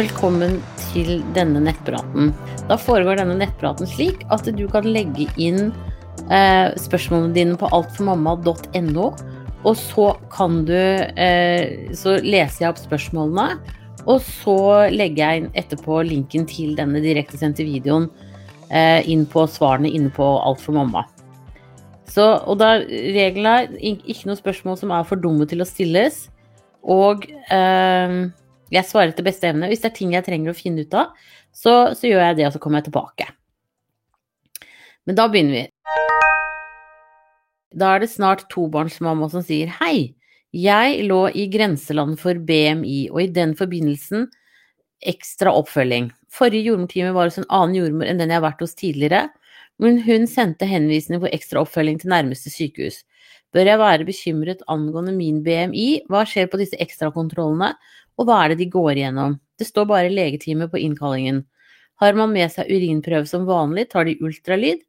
Velkommen til denne nettpraten. Da foregår denne nettpraten slik at du kan legge inn eh, spørsmålene dine på altformamma.no, og så kan du eh, Så leser jeg opp spørsmålene, og så legger jeg inn etterpå linken til denne direktesendte videoen eh, inn på svarene inne på Alt for mamma. Så, og da reglene er ikke noe spørsmål som er for dumme til å stilles. Og eh, jeg svarer etter beste evne. Hvis det er ting jeg trenger å finne ut av, så, så gjør jeg det, og så kommer jeg tilbake. Men da begynner vi. Da er det snart tobarnsmamma som sier hei. Jeg lå i grenseland for BMI, og i den forbindelsen ekstra oppfølging. Forrige jordmortime var hos en annen jordmor enn den jeg har vært hos tidligere, men hun sendte henvisning for ekstra oppfølging til nærmeste sykehus. Bør jeg være bekymret angående min BMI? Hva skjer på disse ekstrakontrollene, og hva er det de går igjennom? Det står bare legetime på innkallingen. Har man med seg urinprøve som vanlig, tar de ultralyd.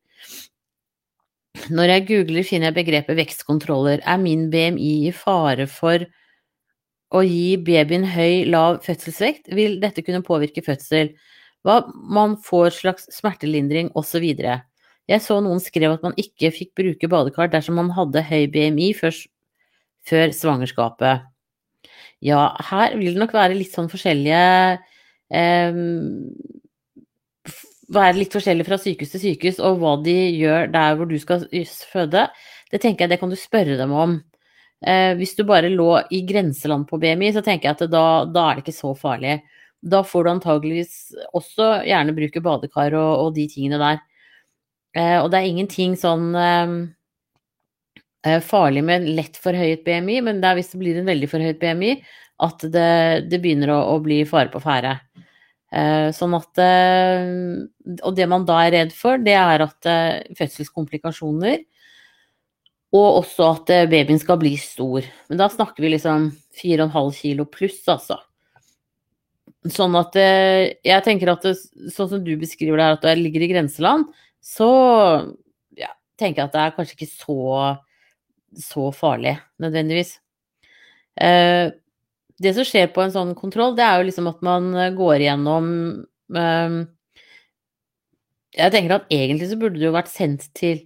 Når jeg googler, finner jeg begrepet vekstkontroller. Er min BMI i fare for å gi babyen høy, lav fødselsvekt? Vil dette kunne påvirke fødsel? Hva man får slags smertelindring, osv. Jeg så noen skrev at man ikke fikk bruke badekar dersom man hadde høy BMI før, før svangerskapet. Ja, her vil det nok være litt sånn forskjellige eh, Være litt forskjellig fra sykehus til sykehus, og hva de gjør der hvor du skal føde. Det tenker jeg det kan du spørre dem om. Eh, hvis du bare lå i grenseland på BMI, så tenker jeg at da, da er det ikke så farlig. Da får du antageligvis også gjerne bruke badekar og, og de tingene der. Eh, og det er ingenting sånn eh, eh, farlig med en lett forhøyet BMI, men det er hvis det blir en veldig forhøyet BMI, at det, det begynner å, å, bli fare på ferde. sånn at Og det man da er redd for, det er at fødselskomplikasjoner og også at babyen skal bli stor. Men da snakker vi liksom 4,5 kilo pluss, altså. Sånn at jeg tenker at det, sånn som du beskriver det her, at du ligger i grenseland, så ja, tenker jeg at det er kanskje ikke så, så farlig, nødvendigvis. Eh, det som skjer på en sånn kontroll, det er jo liksom at man går igjennom eh, Jeg tenker at egentlig så burde det jo vært sendt til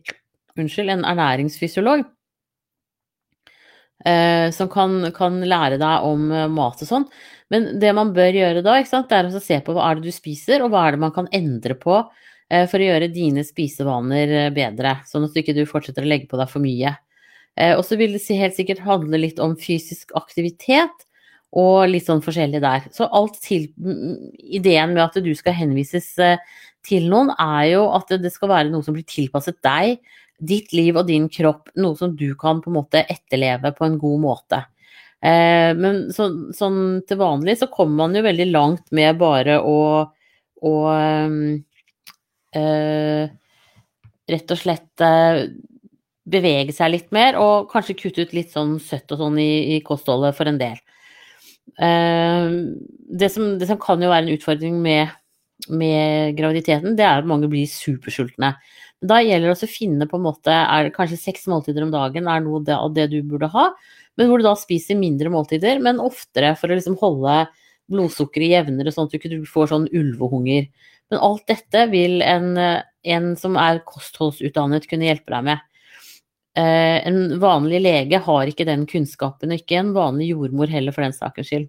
unnskyld, en ernæringsfysiolog. Eh, som kan, kan, lære deg om eh, mat og sånn. Men det man bør gjøre da, sant, det er å se på hva er det du spiser, og hva er det man kan endre på Eh, for å gjøre dine spisevaner eh, bedre, sånn at du ikke fortsetter å legge på deg for mye. Eh, og så vil det helt sikkert handle litt om fysisk aktivitet og litt sånn forskjellig der. Så alt til Ideen med at du skal henvises til noen, er jo at det skal være noe som blir tilpasset deg, ditt liv og din kropp. Noe som du kan på en måte etterleve på en god måte. Men så, sånn til vanlig så kommer man jo veldig langt med bare å, å øh, rett og slett eh, bevege seg litt mer, og kanskje kutte ut litt sånn søtt og sånn i, i kostholdet for en del. Uh, det, som, det, som, kan jo være en utfordring med, med, graviditeten, det er at mange blir supersultne. Da gjelder det å finne på en måte er det Kanskje seks måltider om dagen er noe av det du burde ha, men hvor du da spiser mindre måltider, men oftere for å liksom holde blodsukkeret jevnere, sånn at du ikke får sånn ulvehunger. Men alt dette vil en, en som er kostholdsutdannet, kunne hjelpe deg med. Eh, en vanlig lege har ikke den kunnskapen, og ikke en vanlig jordmor heller, for den sakens skyld.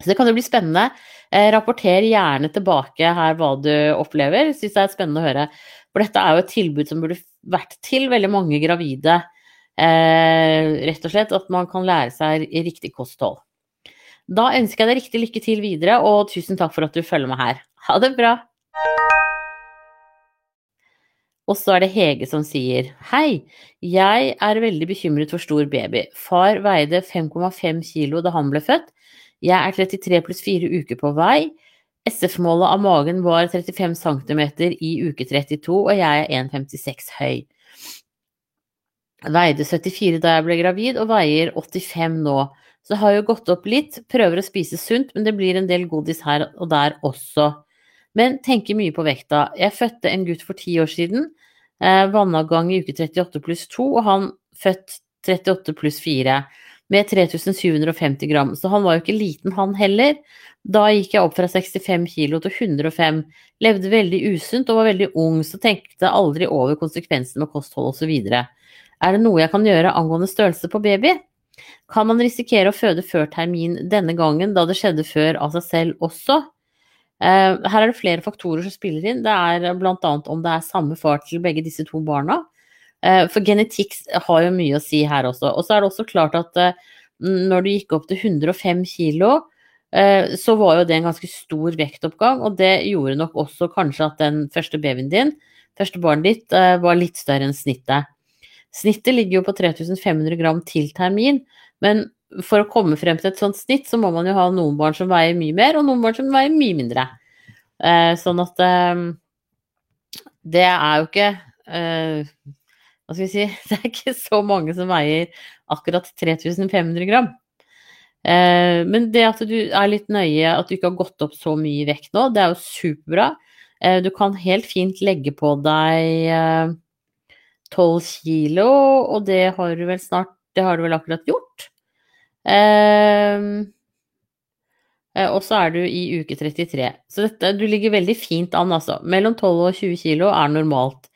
Så det kan jo bli spennende. Eh, rapporter gjerne tilbake her hva du opplever. Syns det er spennende å høre. For dette er jo et tilbud som burde vært til veldig mange gravide. Eh, rett og slett at man kan lære seg riktig kosthold. Da ønsker jeg deg riktig lykke til videre, og tusen takk for at du følger med her. Ha det bra! Og så er det Hege som sier Hei, jeg er veldig bekymret for stor baby. Far veide 5,5 kilo da han ble født. Jeg er 33 pluss 4 uker på vei. SF-målet av magen var 35 cm i uke 32, og jeg er 1,56 høy. Veide 74 da jeg ble gravid, og veier 85 nå. Så har jo gått opp litt. Prøver å spise sunt, men det blir en del godis her og der også. Men tenker mye på vekta. Jeg fødte en gutt for ti år siden. Eh, vannavgang i uke 38 pluss 2, og han født 38 pluss 4. med 3750 gram. Så han var jo ikke liten, han heller. Da gikk jeg opp fra 65 kilo til 105. Levde veldig usunt og var veldig ung, så tenkte aldri over konsekvensene med kosthold osv. Er det noe jeg kan gjøre angående størrelse på baby? Kan man risikere å føde før termin denne gangen, da det skjedde før av seg selv også? Uh, her er det flere faktorer som spiller inn. Det er bl.a. om det er samme far til begge disse to barna. Uh, for genetikk har jo mye å si her også. Og så er det også klart at uh, når du gikk opp til 105 kilo, så var jo det en ganske stor vektoppgang, og det gjorde nok også kanskje at den første babyen din, første barnet ditt, var litt større enn snittet. Snittet ligger jo på 3500 gram til termin, men for å komme frem til et sånt snitt, så må man jo ha noen barn som veier mye mer, og noen barn som veier mye mindre. Eh, sånn at eh, det er jo ikke eh, Hva skal vi si Det er ikke så mange som veier akkurat 3500 gram. Eh, men det at du er litt nøye, at du ikke har gått opp så mye i vekt nå, det er jo superbra. Eh, du kan helt fint legge på deg 12 eh, kilo, og det har du vel snart Det har du vel akkurat gjort? Ehm, eh, og så er du i uke 33. Så dette, du ligger veldig fint an, altså. Mellom 12 og 20 kilo er normalt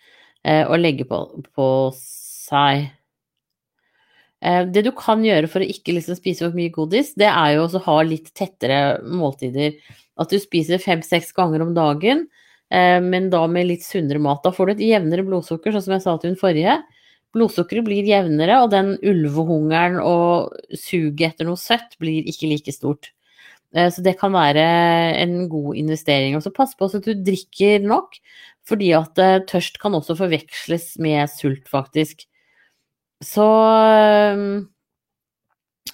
eh, å legge på, på seg. Eh, det du kan gjøre for å ikke liksom spise for mye godis, det er jo å ha litt tettere måltider. At du spiser fem-seks ganger om dagen, men da med litt sunnere mat. Da får du et jevnere blodsukker, sånn som jeg sa til hun forrige. Blodsukkeret blir jevnere, og den ulvehungeren og suget etter noe søtt blir ikke like stort. Eh, så det kan være en god investering. Og så pass på at du drikker nok, fordi at eh, tørst kan også forveksles med sult, faktisk. Så eh,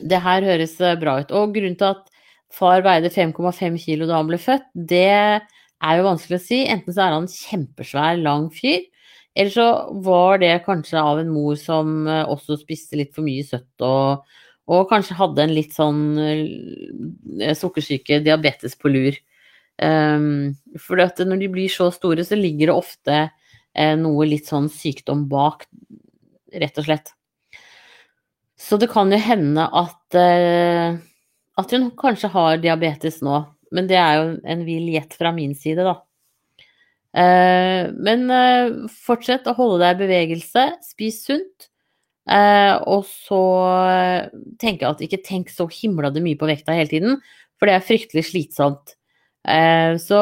det her høres bra ut. Og grunnen til at far veide 5,5 kilo da han ble født, det er jo vanskelig å si. Enten så er han kjempesvær, lang fyr, eller så var det kanskje av en mor som eh, også spiste litt for mye søtt og, og kanskje hadde en litt sånn eh, sukkersyke, diabetes på lur. Um, for når de blir så store, så ligger det ofte eh, noe litt sånn sykdom bak, rett og slett. Så det kan jo hende at, eh, at hun kanskje har diabetes nå. Men det er jo en vill gjett fra min side, da. Eh, men eh, fortsett å holde deg i bevegelse, spis sunt. Eh, og så tenker jeg at ikke tenk så himlade mye på vekta hele tiden, for det er fryktelig slitsomt. så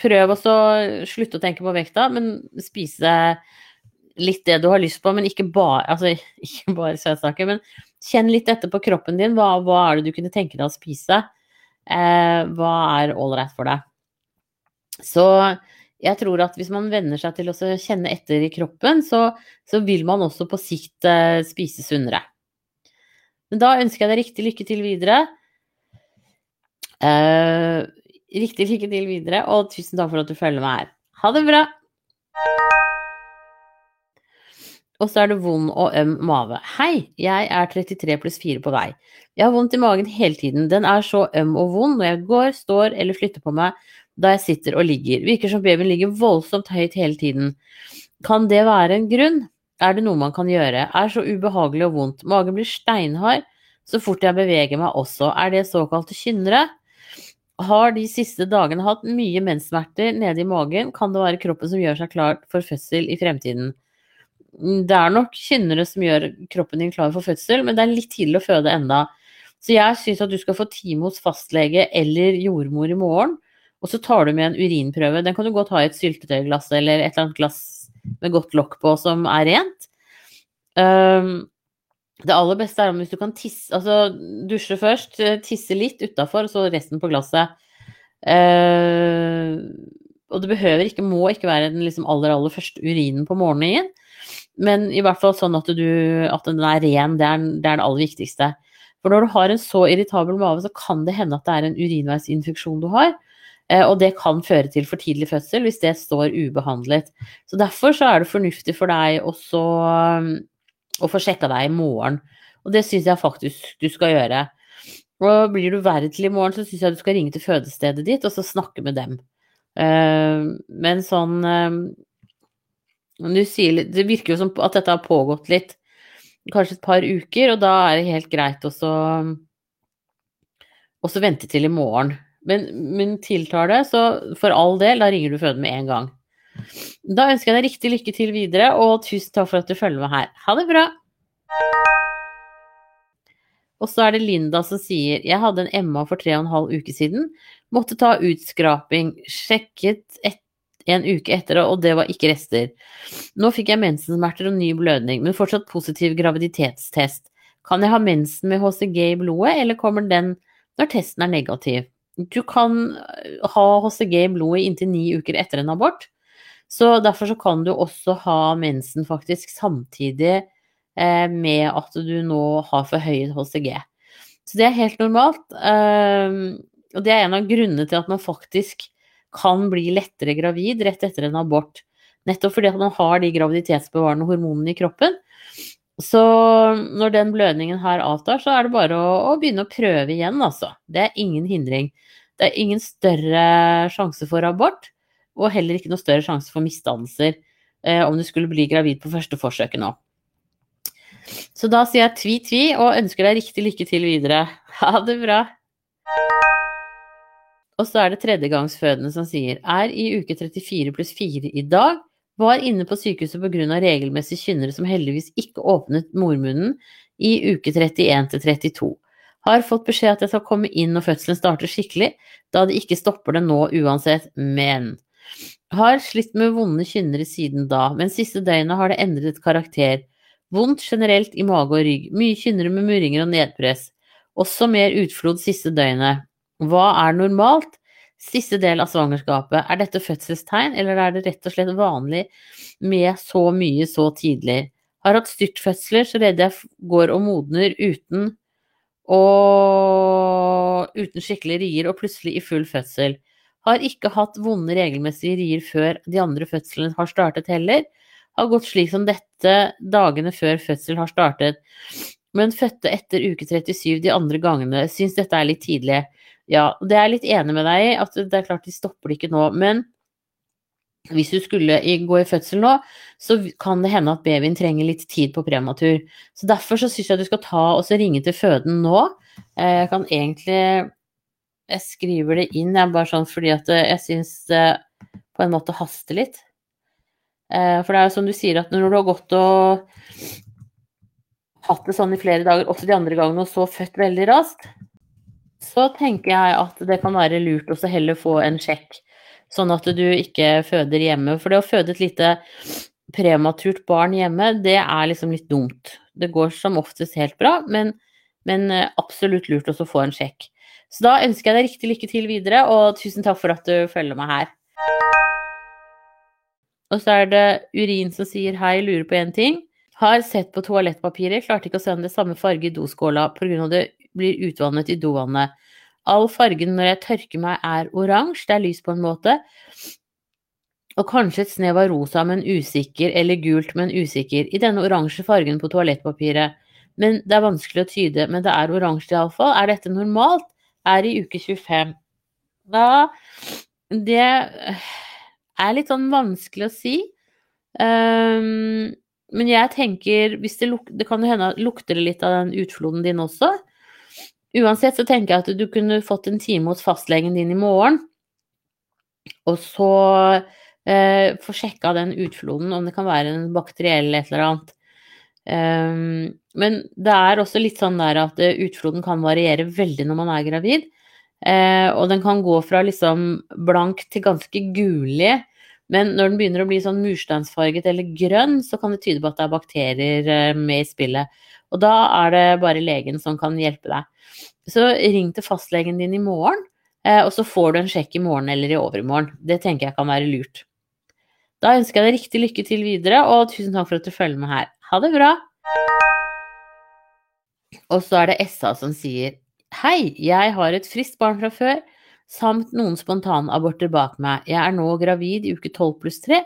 prøv også å slutte å tenke på vekta, men spise litt det du har lyst på, men ikke bare, altså, ikke bare søtsaker. Men kjenn litt etter på kroppen din. Hva, hva, er det du kunne tenke deg å spise? Hva er ålreit for deg? Så jeg tror at hvis man venner seg til å kjenne etter i kroppen, så, så vil man også på sikt uh, spise sunnere. Men da ønsker jeg deg riktig lykke til videre. Eh, riktig lykke til videre, og tusen takk for at du følger meg her. Ha det bra! Og så er det vond og øm mage. Hei, jeg er 33 pluss 4 på vei. Jeg har vondt i magen hele tiden. Den er så øm og vond når jeg går, står eller flytter på meg da jeg sitter og ligger. Virker som babyen ligger voldsomt høyt hele tiden. Kan det være en grunn? Er det noe man kan gjøre? Er så ubehagelig og vondt. Magen blir steinhard så fort jeg beveger meg også. Er det såkalte kynnere? Har de siste dagene hatt mye menssmerter nede i magen, kan det være kroppen som gjør seg klar for fødsel i fremtiden. Det er nok kynnere som gjør kroppen din klar for fødsel, men det er litt tidlig å føde enda. Så jeg syns at du skal få time hos fastlege eller jordmor i morgen og så tar du med en urinprøve. Den kan du godt ha i et syltetøyglass eller et eller annet glass med godt lokk på som er rent. Um, det aller beste er om hvis du kan tisse, altså dusje først, tisse litt utafor, og så resten på glasset. Uh, og det behøver ikke, må ikke være den liksom aller, aller første urinen på morgenen. Men i hvert fall sånn at, du, at den er ren. Det er, det er det aller viktigste. For når du har en så irritabel mage, så kan det hende at det er en urinveisinfeksjon du har. Eh, og det kan føre til for tidlig fødsel hvis det står ubehandlet. Så derfor så er det fornuftig for deg også um, å få sjekka deg i morgen. Og det syns jeg faktisk du skal gjøre. Og blir du verre til i morgen, så syns jeg du skal ringe til fødestedet ditt og så snakke med dem. Eh, men sånn sier, Det virker jo som at dette har pågått litt. kanskje et par uker, og da er det helt greit også også vente til i morgen. Men, men tiltar det, så for all del, da ringer du føden med en gang. Da ønsker jeg deg riktig lykke til videre, og tusen takk for at du følger med her. Ha det bra! Og så er det Linda som sier jeg hadde en Emma for tre og en halv uke siden. Måtte ta utskraping. Sjekket et, en uke etter, og det var ikke rester. Nå fikk jeg mensensmerter og ny blødning, men fortsatt positiv graviditetstest. Kan jeg ha mensen med HCG i blodet, eller kommer den når testen er negativ? Du kan ha HCG i blodet inntil ni uker etter en abort. Så derfor så kan du også ha mensen faktisk samtidig eh, med at du nå har forhøyet HCG. Så det er helt normalt. Eh, og det er en av grunnene til at man faktisk kan bli lettere gravid rett etter en abort. Nettopp fordi at man har de graviditetsbevarende hormonene i kroppen. Så når den blødningen her avtar, så er det bare å, å, begynne å prøve igjen, altså. Det er ingen hindring. Det er ingen større sjanse for abort, og heller ikke noe større sjanse for misdannelser eh, om du skulle bli gravid på første forsøket nå. Så da sier jeg tvi-tvi og ønsker deg riktig lykke til videre. Ha det bra. Og så er det tredjegangsfødende som sier er i uke 34 pluss 4 i dag. Var inne på sykehuset pga. regelmessige kynnere som heldigvis ikke åpnet mormunnen i uke 31 til 32. Har fått beskjed at jeg skal komme inn når fødselen starter skikkelig, da det ikke stopper det nå uansett, men har slitt med vonde kynnere siden da, men siste døgnet har det endret karakter. Vondt generelt i mage og rygg, mye kynnere med murringer og nedpress. Også mer utflod siste døgnet. Hva er normalt? Siste del av svangerskapet, er dette fødselstegn, eller er det rett og slett vanlig med så mye så tidlig? Har hatt styrtfødsler så redd jeg går og modner uten og uten skikkelig rier, og plutselig i full fødsel. Har ikke hatt vonde regelmessige rier før de andre fødslene har startet heller. Har gått slik som dette dagene før fødsel har startet. Men fødte etter uke 37 de andre gangene. Syns dette er litt tidlig. Ja, det er jeg litt enig med deg i, at det er klart de stopper det ikke nå. Men hvis du skulle gå i fødsel nå, så kan det hende at babyen trenger litt tid på prematur. Så derfor så syns jeg du skal ta og ringe til føden nå. Jeg kan egentlig jeg skriver det inn, jeg bare sånn fordi at jeg syns det på en måte haster litt. Eh, for det er jo som du sier, at når du har gått og hatt det sånn i flere dager, også de andre gangene, og så født veldig raskt, så tenker jeg at det kan være lurt å heller få en sjekk, sånn at du ikke føder hjemme. For det å føde et lite prematurt barn hjemme, det er liksom litt dumt. Det går som oftest helt bra, men, men eh, absolutt lurt å få en sjekk. Så da ønsker jeg deg riktig lykke til videre, og tusen takk for at du følger meg her. Og så er det Urin som sier hei, lurer på én ting. Har sett på toalettpapiret, klarte ikke å se om det er samme farge i doskåla pga. det blir utvannet i dovannet. All fargen når jeg tørker meg er oransje, det er lys på en måte. Og kanskje et snev av rosa, men usikker, eller gult, men usikker, i denne oransje fargen på toalettpapiret. Men det er vanskelig å tyde, men det er oransje iallfall. Er dette normalt? er i uke 25. Da Det er litt sånn vanskelig å si. Um, men jeg tenker det, luk, det kan hende lukter det litt av den utfloden din også. Uansett så tenker jeg at du kunne fått en time hos fastlegen din i morgen, og så eh, få sjekka den utfloden, om det kan være en bakteriell et eller annet. Um, men det er også litt sånn der at eh, utfloden kan variere veldig når man er gravid. Eh, og den kan gå fra liksom blank til ganske gulig. Men når den begynner å bli sånn mursteinsfarget eller grønn, så kan det tyde på at det er bakterier uh, med i spillet. Og da er det bare legen som kan hjelpe deg. Så ring til fastlegen din i morgen, uh, og så får du en sjekk i morgen eller i overmorgen. Det tenker jeg kan være lurt. Da ønsker jeg deg riktig lykke til videre, og tusen takk for at du følger med her. Ha det bra! Og så er det SA som sier Hei, jeg har et friskt barn fra før, samt noen spontanaborter bak meg. Jeg er nå gravid i uke 12 pluss 3,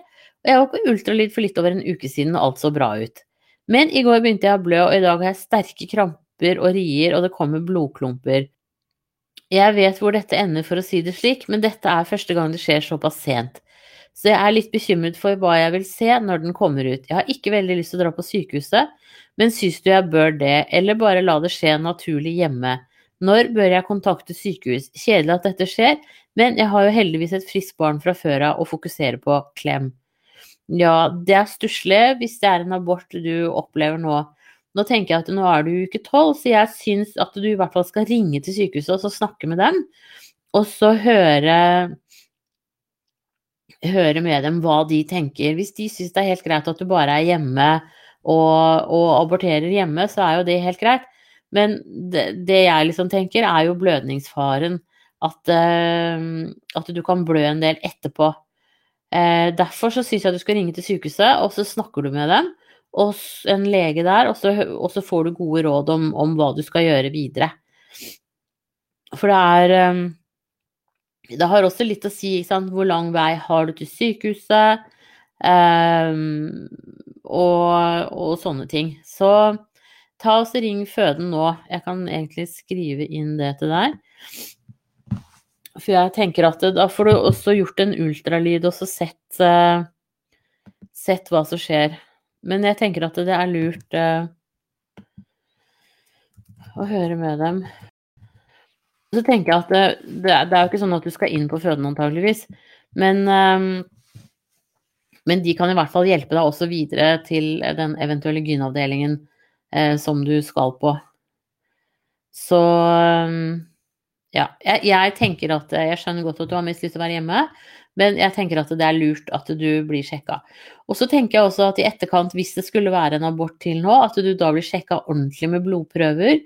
og jeg var på ultralyd for litt over en uke siden, og alt så bra ut. Men i går begynte jeg å blø, og i dag har jeg sterke kramper og rier, og det kommer blodklumper. Jeg vet hvor dette ender, for å si det slik, men dette er første gang det skjer såpass sent. Så jeg er litt bekymret for hva jeg vil se når den kommer ut. Jeg har ikke veldig lyst til å dra på sykehuset, men syns du jeg bør det, eller bare la det skje naturlig hjemme? Når bør jeg kontakte sykehus? Kjedelig at dette skjer, men jeg har jo heldigvis et friskt barn fra før av å fokusere på klem. Ja, det er stusslig hvis det er en abort du opplever nå. Nå tenker jeg at nå er du uke tolv, så jeg syns at du i hvert fall skal ringe til sykehuset og så snakke med dem. Og så høre, høre med dem hva de tenker. Hvis de syns det er helt greit at du bare er hjemme og, og aborterer hjemme, så er jo det helt greit. Men det, det jeg liksom tenker, er jo blødningsfaren. At, uh, at du kan blø en del etterpå. Uh, derfor så syns jeg du skal ringe til sykehuset, og så snakker du med dem og en lege der, og så, og så får du gode råd om, om, hva du skal gjøre videre. For det er um, Det har også litt å si sant, hvor lang vei har du til sykehuset, um, og, og, sånne ting. Så ta og ring føden nå. Jeg kan egentlig skrive inn det til deg. For jeg tenker at da får du også gjort en ultralyd og så sett, uh, sett hva som skjer. Men jeg tenker at det er lurt uh, å høre med dem. Så tenker jeg at det, det, det, er jo ikke sånn at du skal inn på føden antageligvis. Men, men de kan i hvert fall hjelpe deg også videre til den eventuelle gynavdelingen som du skal på. Så um, ja. Jeg, jeg, tenker at Jeg skjønner godt at du har mest lyst til å være hjemme, men jeg tenker at det er lurt at du blir sjekka. Og så tenker jeg også at i etterkant, hvis det skulle være en abort til nå, at du da blir sjekka ordentlig med blodprøver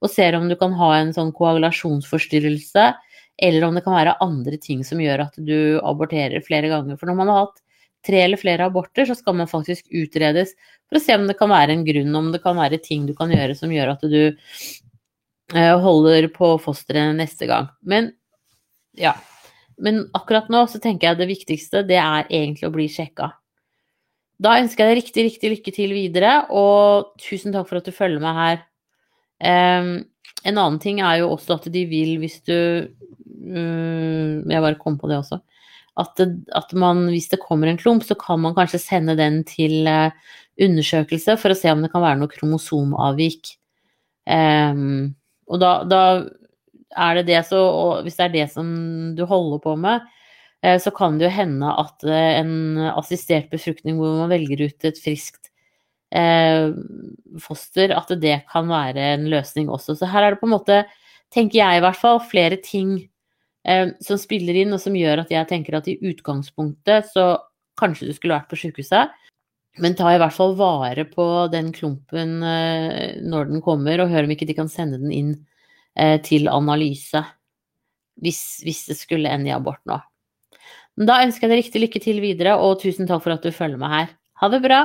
og ser om du kan ha en sånn koagulasjonsforstyrrelse, eller om det kan være andre ting som gjør at du aborterer flere ganger. For når man har hatt tre eller flere aborter, så skal man faktisk utredes for å se om det kan være en grunn, om det kan være ting du kan gjøre som gjør at du eh, holder på fosteret neste gang. Men ja, men akkurat nå så tenker jeg det viktigste, det er egentlig å bli sjekka. Da ønsker jeg deg riktig, riktig lykke til videre, og tusen takk for at du følger meg her. Um, en annen ting er jo også at de vil, hvis du um, Jeg bare kom på det også. At, det, at, man, hvis det kommer en klump, så kan man kanskje sende den til uh, undersøkelse for å se om det kan være noe kromosomavvik. Um, og da, da er det det, så, og hvis det er det som du holder på med, eh, så kan det jo hende at eh, en assistert befruktning hvor man velger ut et friskt eh, foster, at det kan være en løsning også. Så her er det på en måte, tenker jeg i hvert fall, flere ting eh, som spiller inn, og som gjør at jeg tenker at i utgangspunktet så kanskje du skulle vært på sykehuset. Men ta i hvert fall vare på den klumpen eh, når den kommer, og hør om ikke de kan sende den inn Eh, til analyse. Hvis, hvis, det skulle ende i abort nå. Da ønsker jeg deg riktig lykke til videre, og tusen takk for at du følger med her. Ha det bra!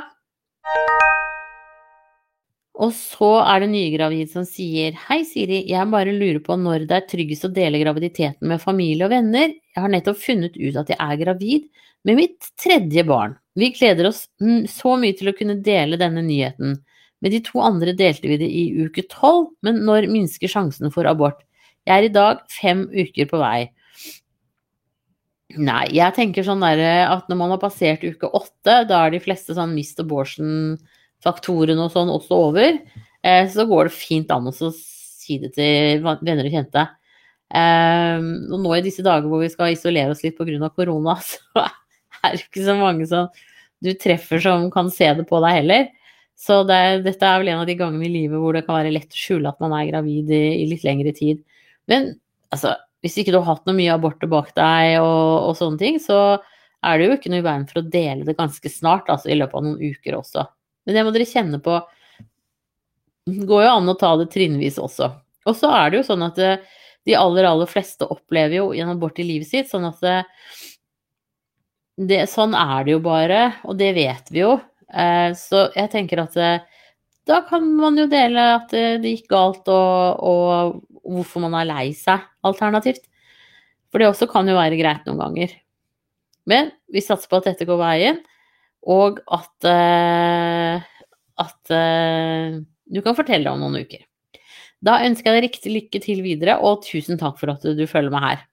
Og så er det nygravid som sier Hei, Siri, jeg bare lurer på når det er tryggest å dele graviditeten med familie og venner. Jeg har nettopp funnet ut at jeg er gravid med mitt tredje barn. Vi gleder oss så mye til å kunne dele denne nyheten. Med de to andre delte vi det i uke tolv, men når minsker sjansen for abort? Jeg er i dag fem uker på vei. Nei, jeg tenker sånn derre at når man har passert uke åtte, da er de fleste sånn mist abortion-faktorene og sånn også over. Eh, så går det fint an å si det til venner og kjente. Eh, og nå i disse dager hvor vi skal isolere oss litt pga. korona, så er det ikke så mange som du treffer som kan se det på deg heller. Så det, dette er vel en av de gangene i livet hvor det kan være lett å skjule at man er gravid i, i litt lengre tid. Men altså, hvis ikke du har hatt noe mye aborter bak deg og, og, sånne ting, så er det jo ikke noe i veien for å dele det ganske snart, altså i løpet av noen uker også. Men det må dere kjenne på. Det går jo an å ta det trinnvis også. Og så er det jo sånn at eh, de aller, aller fleste opplever jo en abort i livet sitt, sånn at det, eh, det, sånn er det jo bare, og det vet vi jo. Eh, så jeg tenker at da kan man jo dele at det gikk galt, og, og hvorfor man er lei seg, alternativt. For det også kan jo være greit noen ganger. Men vi satser på at dette går veien, og at, uh, at uh, du kan fortelle om noen uker. Da ønsker jeg deg riktig lykke til videre, og tusen takk for at du følger meg her.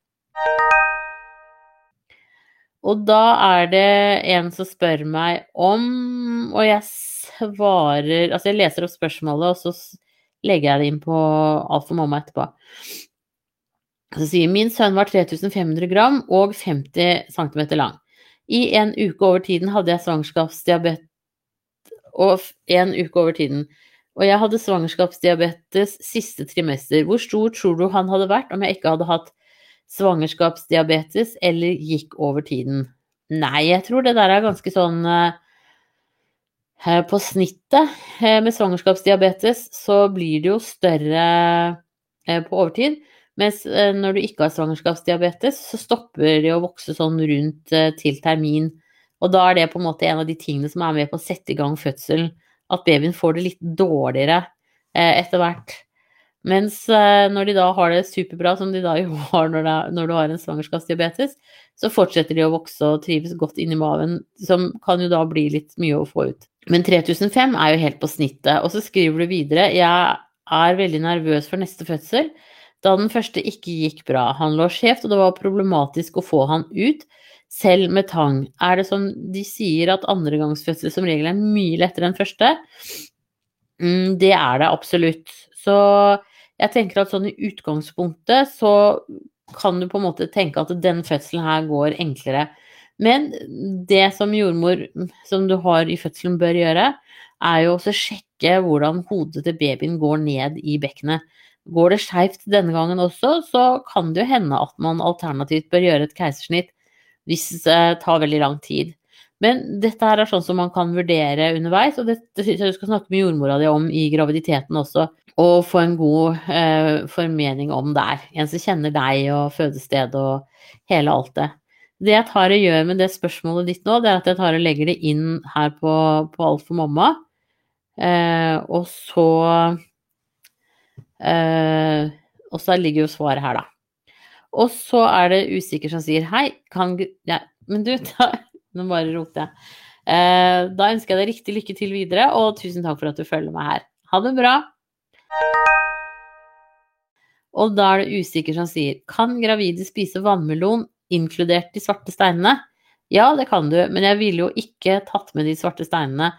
Og da er det en som spør meg om Og jeg svarer Altså, jeg leser opp spørsmålet, og så legger jeg det inn på Alt for mamma etterpå. Så sier min sønn var 3500 gram og 50 cm lang. I en uke over tiden hadde jeg svangerskapsdiabetes og en uke over tiden. Og jeg hadde svangerskapsdiabetes siste trimester. Hvor stor tror du han hadde vært om jeg ikke hadde hatt svangerskapsdiabetes eller gikk over tiden? Nei, jeg tror det der er ganske sånn eh, På snittet eh, med svangerskapsdiabetes så blir det jo større eh, på overtid. Mens når du ikke har svangerskapsdiabetes, så stopper det å vokse sånn rundt til termin. Og da er det på en måte en av de tingene som er med på å sette i gang fødselen at babyen får det litt dårligere eh, etter hvert. Mens eh, når de da har det superbra, som de da jo har når du har en svangerskapsdiabetes, så fortsetter de å vokse og trives godt inni maven, som kan jo da bli litt mye å få ut. Men 3005 er jo helt på snittet. Og så skriver du videre jeg er veldig nervøs for neste fødsel, da den første ikke gikk bra. Han lå skjevt, og det var problematisk å få han ut selv med tang. Er det som de sier at andregangsfødsel som regel er mye lettere enn første? Mm, det er det absolutt. Så jeg tenker at sånn i utgangspunktet så kan du på en måte tenke at den fødselen her går enklere. Men det som jordmor som du har i fødselen bør gjøre, er jo også sjekke hvordan hodet til babyen går ned i bekkenet. Går det skeivt denne gangen også, så kan det jo hende at man alternativt bør gjøre et keisersnitt hvis det tar veldig lang tid. Men dette her er sånn som man kan vurdere underveis, og dette syns jeg du skal snakke med jordmora di om i graviditeten også, og få en god eh, formening om der. En som kjenner deg og fødested og hele alt det. Det jeg tar og gjør med det spørsmålet ditt nå, det er at jeg tar og legger det inn her på, på Alt for mamma, eh, og så eh, Og så ligger jo svaret her, da. Og så er det usikker som sier hei, kan ja, Men du, da, nå bare roter jeg. Eh, da ønsker jeg deg riktig lykke til videre, og tusen takk for at du følger meg her. Ha det bra. Og da er det usikker som sier kan gravide spise vannmelon inkludert de svarte steinene? Ja, det kan du, men jeg ville jo ikke tatt med de svarte steinene.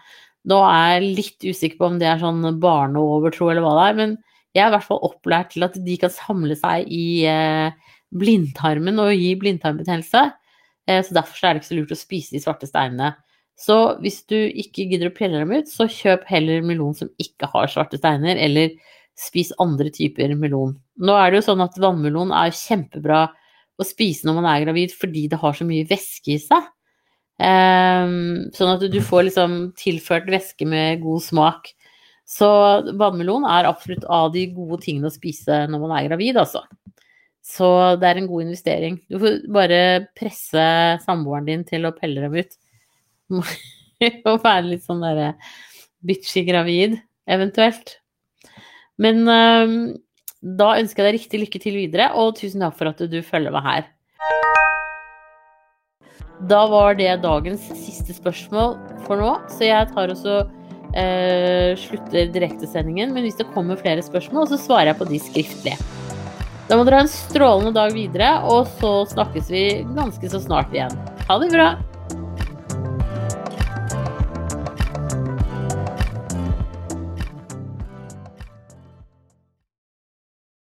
Nå er jeg litt usikker på om det er sånn barneovertro eller hva det er, men jeg er i hvert fall opplært til at de kan samle seg i eh, blindtarmen og gi blindtarmbetennelse. Eh, så derfor er det ikke så lurt å spise de svarte steinene. Så hvis du ikke gidder å pelle dem ut, så kjøp heller melon som ikke har svarte steiner, eller spis andre typer melon. Nå er det jo sånn at vannmelon er kjempebra å spise når man er gravid fordi det har så mye væske i seg. Um, sånn at du får liksom tilført væske med god smak. Så vannmelon er absolutt av de gode tingene å spise når man er gravid, altså. Så det er en god investering. Du får bare presse samboeren din til å pelle dem ut. Og være litt sånn derre bitchy gravid, eventuelt. Men um, da ønsker jeg deg riktig lykke til videre, og tusen takk for at du følger meg her. Da var det dagens siste spørsmål for nå, så jeg tar også eh, slutter direktesendingen. Men hvis det kommer flere spørsmål, så svarer jeg på de skriftlige. Da må dere ha en strålende dag videre, og så snakkes vi ganske så snart igjen. Ha det bra!